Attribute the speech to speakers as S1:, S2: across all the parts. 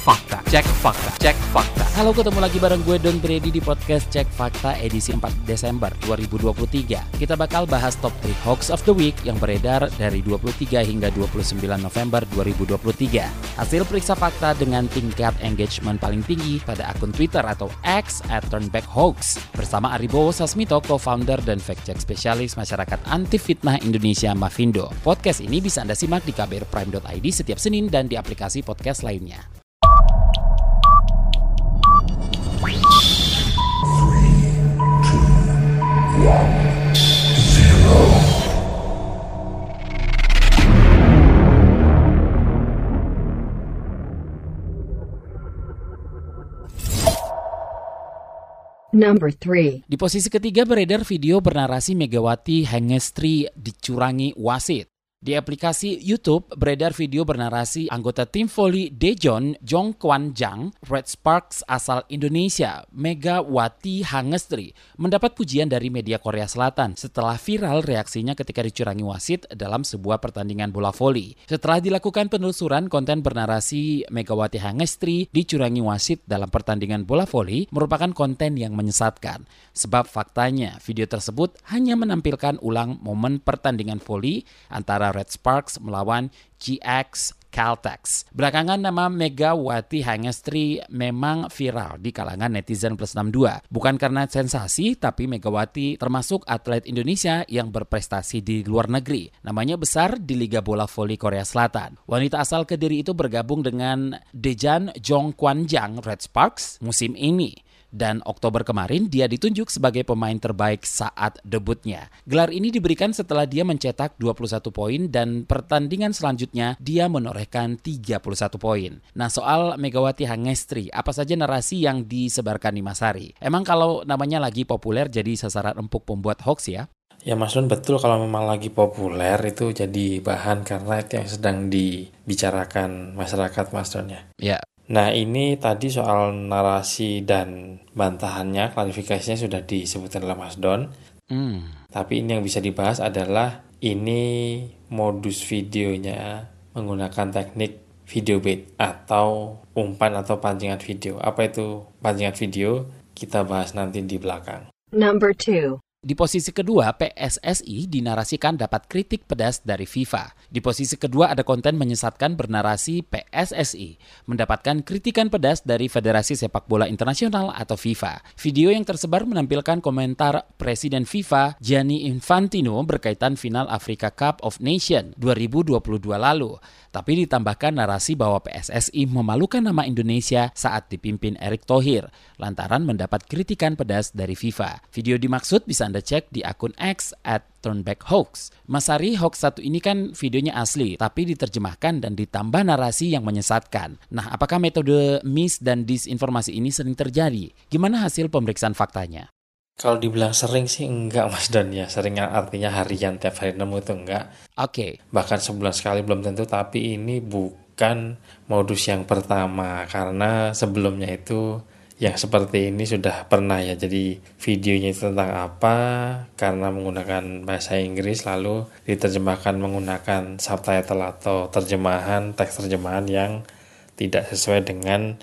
S1: Fakta, cek fakta, cek fakta. Halo ketemu lagi bareng gue Don Brady di podcast Cek Fakta edisi 4 Desember 2023. Kita bakal bahas top 3 hoax of the week yang beredar dari 23 hingga 29 November 2023. Hasil periksa fakta dengan tingkat engagement paling tinggi pada akun Twitter atau X at Turnback Hoax bersama Aribowo Sasmito, co-founder dan fact check spesialis masyarakat anti fitnah Indonesia Mavindo. Podcast ini bisa Anda simak di kbrprime.id setiap Senin dan di aplikasi podcast lainnya.
S2: Number 3.
S1: Di posisi ketiga beredar video bernarasi Megawati Hengestri dicurangi wasit. Di aplikasi YouTube beredar video bernarasi anggota tim voli Daejeon Jong Kwan Jang, Red Sparks asal Indonesia, Megawati Hangestri, mendapat pujian dari media Korea Selatan setelah viral reaksinya ketika dicurangi wasit dalam sebuah pertandingan bola voli. Setelah dilakukan penelusuran konten bernarasi Megawati Hangestri dicurangi wasit dalam pertandingan bola voli merupakan konten yang menyesatkan. Sebab faktanya video tersebut hanya menampilkan ulang momen pertandingan voli antara Red Sparks melawan GX Caltex. Belakangan nama Megawati Hangestri memang viral di kalangan netizen plus 62. Bukan karena sensasi, tapi Megawati termasuk atlet Indonesia yang berprestasi di luar negeri. Namanya besar di Liga Bola Voli Korea Selatan. Wanita asal Kediri itu bergabung dengan Dejan Jong Kwanjang Red Sparks musim ini dan Oktober kemarin dia ditunjuk sebagai pemain terbaik saat debutnya. Gelar ini diberikan setelah dia mencetak 21 poin dan pertandingan selanjutnya dia menorehkan 31 poin. Nah soal Megawati Hangestri, apa saja narasi yang disebarkan di Masari? Emang kalau namanya lagi populer jadi sasaran empuk pembuat hoax ya?
S3: Ya Mas Don betul kalau memang lagi populer itu jadi bahan karena itu yang sedang dibicarakan masyarakat Mas Don ya.
S1: Ya,
S3: Nah ini tadi soal narasi dan bantahannya, klarifikasinya sudah disebutkan oleh Mas Don.
S1: hmm.
S3: Tapi ini yang bisa dibahas adalah ini modus videonya menggunakan teknik video bait atau umpan atau pancingan video. Apa itu pancingan video? Kita bahas nanti di belakang.
S2: Number 2.
S1: Di posisi kedua, PSSI dinarasikan dapat kritik pedas dari FIFA. Di posisi kedua ada konten menyesatkan bernarasi PSSI mendapatkan kritikan pedas dari Federasi Sepak Bola Internasional atau FIFA. Video yang tersebar menampilkan komentar Presiden FIFA Gianni Infantino berkaitan final Africa Cup of Nation 2022 lalu. Tapi ditambahkan narasi bahwa PSSI memalukan nama Indonesia saat dipimpin Erick Thohir lantaran mendapat kritikan pedas dari FIFA. Video dimaksud bisa Anda cek di akun X at Turnback Hoax. Masari hoax satu ini kan videonya asli, tapi diterjemahkan dan ditambah narasi yang menyesatkan. Nah, apakah metode mis dan disinformasi ini sering terjadi? Gimana hasil pemeriksaan faktanya?
S3: Kalau dibilang sering sih enggak Mas Don ya. Sering artinya harian tiap hari nemu itu enggak.
S1: Oke,
S3: Bahkan sebulan sekali belum tentu. Tapi ini bukan modus yang pertama. Karena sebelumnya itu yang seperti ini sudah pernah ya. Jadi videonya itu tentang apa. Karena menggunakan bahasa Inggris lalu diterjemahkan menggunakan subtitle atau terjemahan, teks terjemahan yang tidak sesuai dengan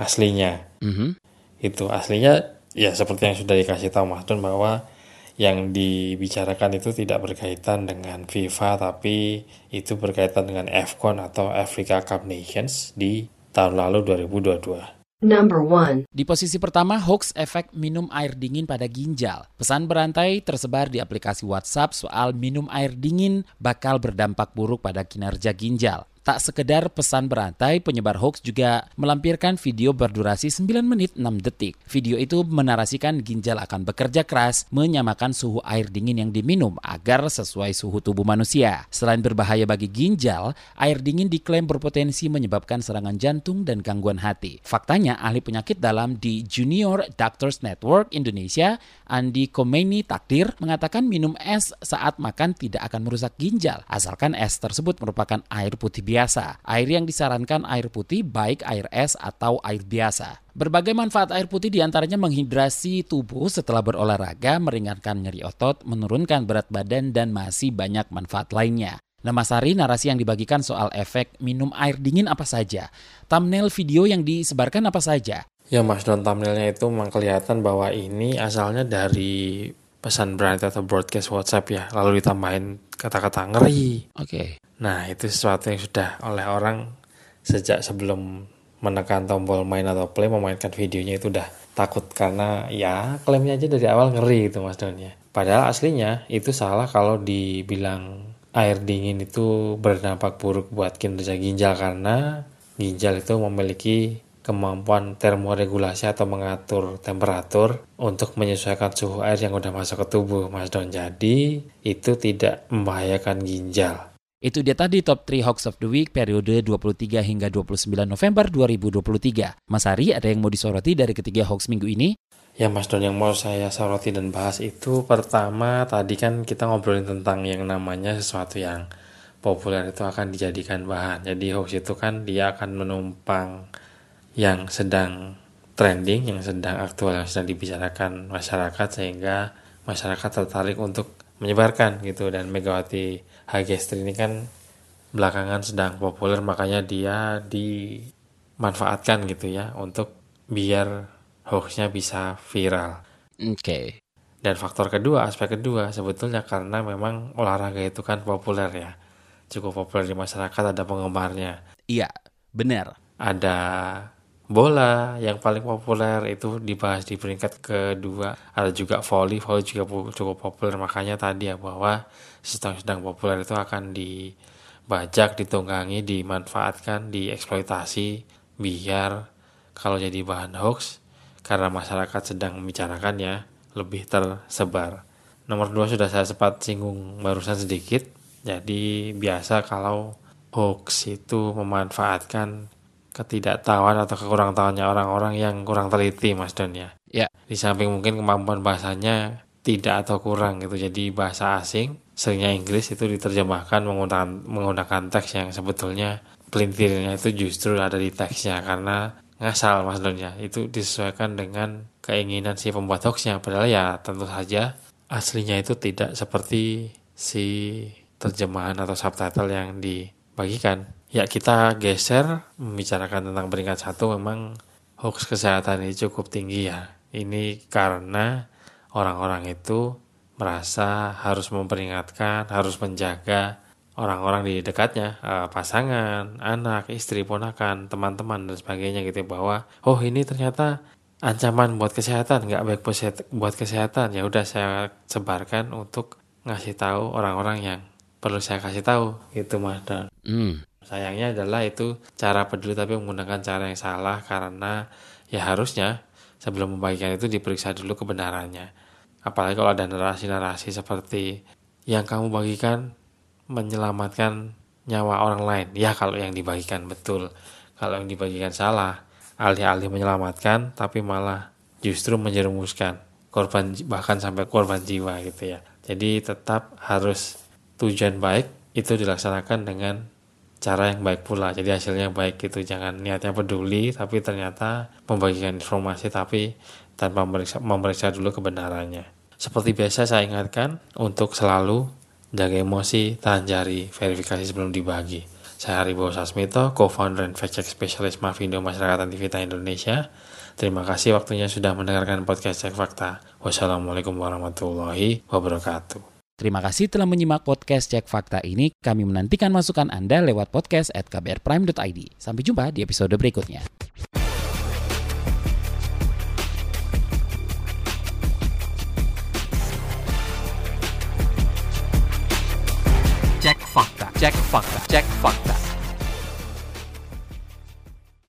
S3: aslinya
S1: Mhm.
S3: itu aslinya ya seperti yang sudah dikasih tahu Mas Don bahwa yang dibicarakan itu tidak berkaitan dengan FIFA tapi itu berkaitan dengan AFCON atau Africa Cup Nations di tahun lalu 2022.
S2: Number 1.
S1: Di posisi pertama, hoax efek minum air dingin pada ginjal. Pesan berantai tersebar di aplikasi WhatsApp soal minum air dingin bakal berdampak buruk pada kinerja ginjal. Tak sekedar pesan berantai, penyebar hoax juga melampirkan video berdurasi 9 menit 6 detik. Video itu menarasikan ginjal akan bekerja keras menyamakan suhu air dingin yang diminum agar sesuai suhu tubuh manusia. Selain berbahaya bagi ginjal, air dingin diklaim berpotensi menyebabkan serangan jantung dan gangguan hati. Faktanya, ahli penyakit dalam di Junior Doctors Network Indonesia, Andi Komeni Takdir, mengatakan minum es saat makan tidak akan merusak ginjal, asalkan es tersebut merupakan air putih biasa biasa. Air yang disarankan air putih baik air es atau air biasa. Berbagai manfaat air putih di antaranya menghidrasi tubuh setelah berolahraga, meringankan nyeri otot, menurunkan berat badan, dan masih banyak manfaat lainnya. Nah Mas narasi yang dibagikan soal efek minum air dingin apa saja? Thumbnail video yang disebarkan apa saja?
S3: Ya Mas, Don thumbnailnya itu memang kelihatan bahwa ini asalnya dari pesan brand atau broadcast WhatsApp ya, lalu ditambahin kata-kata ngeri.
S1: Oke. Okay.
S3: Nah itu sesuatu yang sudah oleh orang sejak sebelum menekan tombol main atau play memainkan videonya itu udah takut karena ya klaimnya aja dari awal ngeri gitu mas Don ya. Padahal aslinya itu salah kalau dibilang air dingin itu berdampak buruk buat kinerja ginjal karena ginjal itu memiliki kemampuan termoregulasi atau mengatur temperatur untuk menyesuaikan suhu air yang udah masuk ke tubuh Mas Don. Jadi itu tidak membahayakan ginjal.
S1: Itu dia tadi top 3 hoax of the week periode 23 hingga 29 November 2023. Mas Ari, ada yang mau disoroti dari ketiga hoax minggu ini?
S3: Ya Mas Don, yang mau saya soroti dan bahas itu pertama tadi kan kita ngobrolin tentang yang namanya sesuatu yang populer itu akan dijadikan bahan. Jadi hoax itu kan dia akan menumpang yang sedang trending, yang sedang aktual, yang sedang dibicarakan masyarakat sehingga masyarakat tertarik untuk menyebarkan gitu dan Megawati Hagestri ini kan belakangan sedang populer makanya dia dimanfaatkan gitu ya untuk biar hoaxnya bisa viral.
S1: Oke. Okay.
S3: Dan faktor kedua, aspek kedua sebetulnya karena memang olahraga itu kan populer ya. Cukup populer di masyarakat, ada penggemarnya.
S1: Iya, benar.
S3: Ada bola yang paling populer itu dibahas di peringkat kedua. Ada juga volley volley juga cukup populer. Makanya tadi ya bahwa sedang sedang populer itu akan dibajak ditunggangi dimanfaatkan dieksploitasi biar kalau jadi bahan hoax karena masyarakat sedang membicarakan ya lebih tersebar. Nomor dua sudah saya sempat singgung barusan sedikit. Jadi biasa kalau hoax itu memanfaatkan ketidaktahuan atau kekurang tahuannya orang-orang yang kurang teliti Mas Don ya.
S1: Ya.
S3: Di samping mungkin kemampuan bahasanya tidak atau kurang gitu. Jadi bahasa asing, seringnya Inggris itu diterjemahkan menggunakan menggunakan teks yang sebetulnya pelintirnya itu justru ada di teksnya karena ngasal Mas Don ya. Itu disesuaikan dengan keinginan si pembuat hoaxnya. Padahal ya tentu saja aslinya itu tidak seperti si terjemahan atau subtitle yang dibagikan. Ya kita geser membicarakan tentang peringkat satu memang hoax kesehatan ini cukup tinggi ya. Ini karena orang-orang itu merasa harus memperingatkan, harus menjaga orang-orang di dekatnya, eh, pasangan, anak, istri, ponakan, teman-teman dan sebagainya gitu bahwa oh ini ternyata ancaman buat kesehatan, nggak baik buat kesehatan. Ya udah saya sebarkan untuk ngasih tahu orang-orang yang perlu saya kasih tahu gitu mas dan mm. Sayangnya adalah itu cara peduli tapi menggunakan cara yang salah karena ya harusnya sebelum membagikan itu diperiksa dulu kebenarannya. Apalagi kalau ada narasi-narasi seperti yang kamu bagikan menyelamatkan nyawa orang lain. Ya kalau yang dibagikan betul. Kalau yang dibagikan salah, alih-alih menyelamatkan tapi malah justru menjerumuskan korban bahkan sampai korban jiwa gitu ya. Jadi tetap harus tujuan baik itu dilaksanakan dengan cara yang baik pula. Jadi hasilnya baik gitu. Jangan niatnya peduli tapi ternyata membagikan informasi tapi tanpa memeriksa, memeriksa dulu kebenarannya. Seperti biasa saya ingatkan untuk selalu jaga emosi tahan jari verifikasi sebelum dibagi. Saya Haribo Sasmito co-founder dan fact check specialist Mavindo Masyarakat Antivita Indonesia. Terima kasih waktunya sudah mendengarkan podcast cek fakta. Wassalamualaikum warahmatullahi wabarakatuh
S1: Terima kasih telah menyimak podcast Cek Fakta ini. Kami menantikan masukan Anda lewat podcast at kbrprime.id. Sampai jumpa di episode berikutnya.
S4: Cek Fakta. Cek Fakta. Cek Fakta.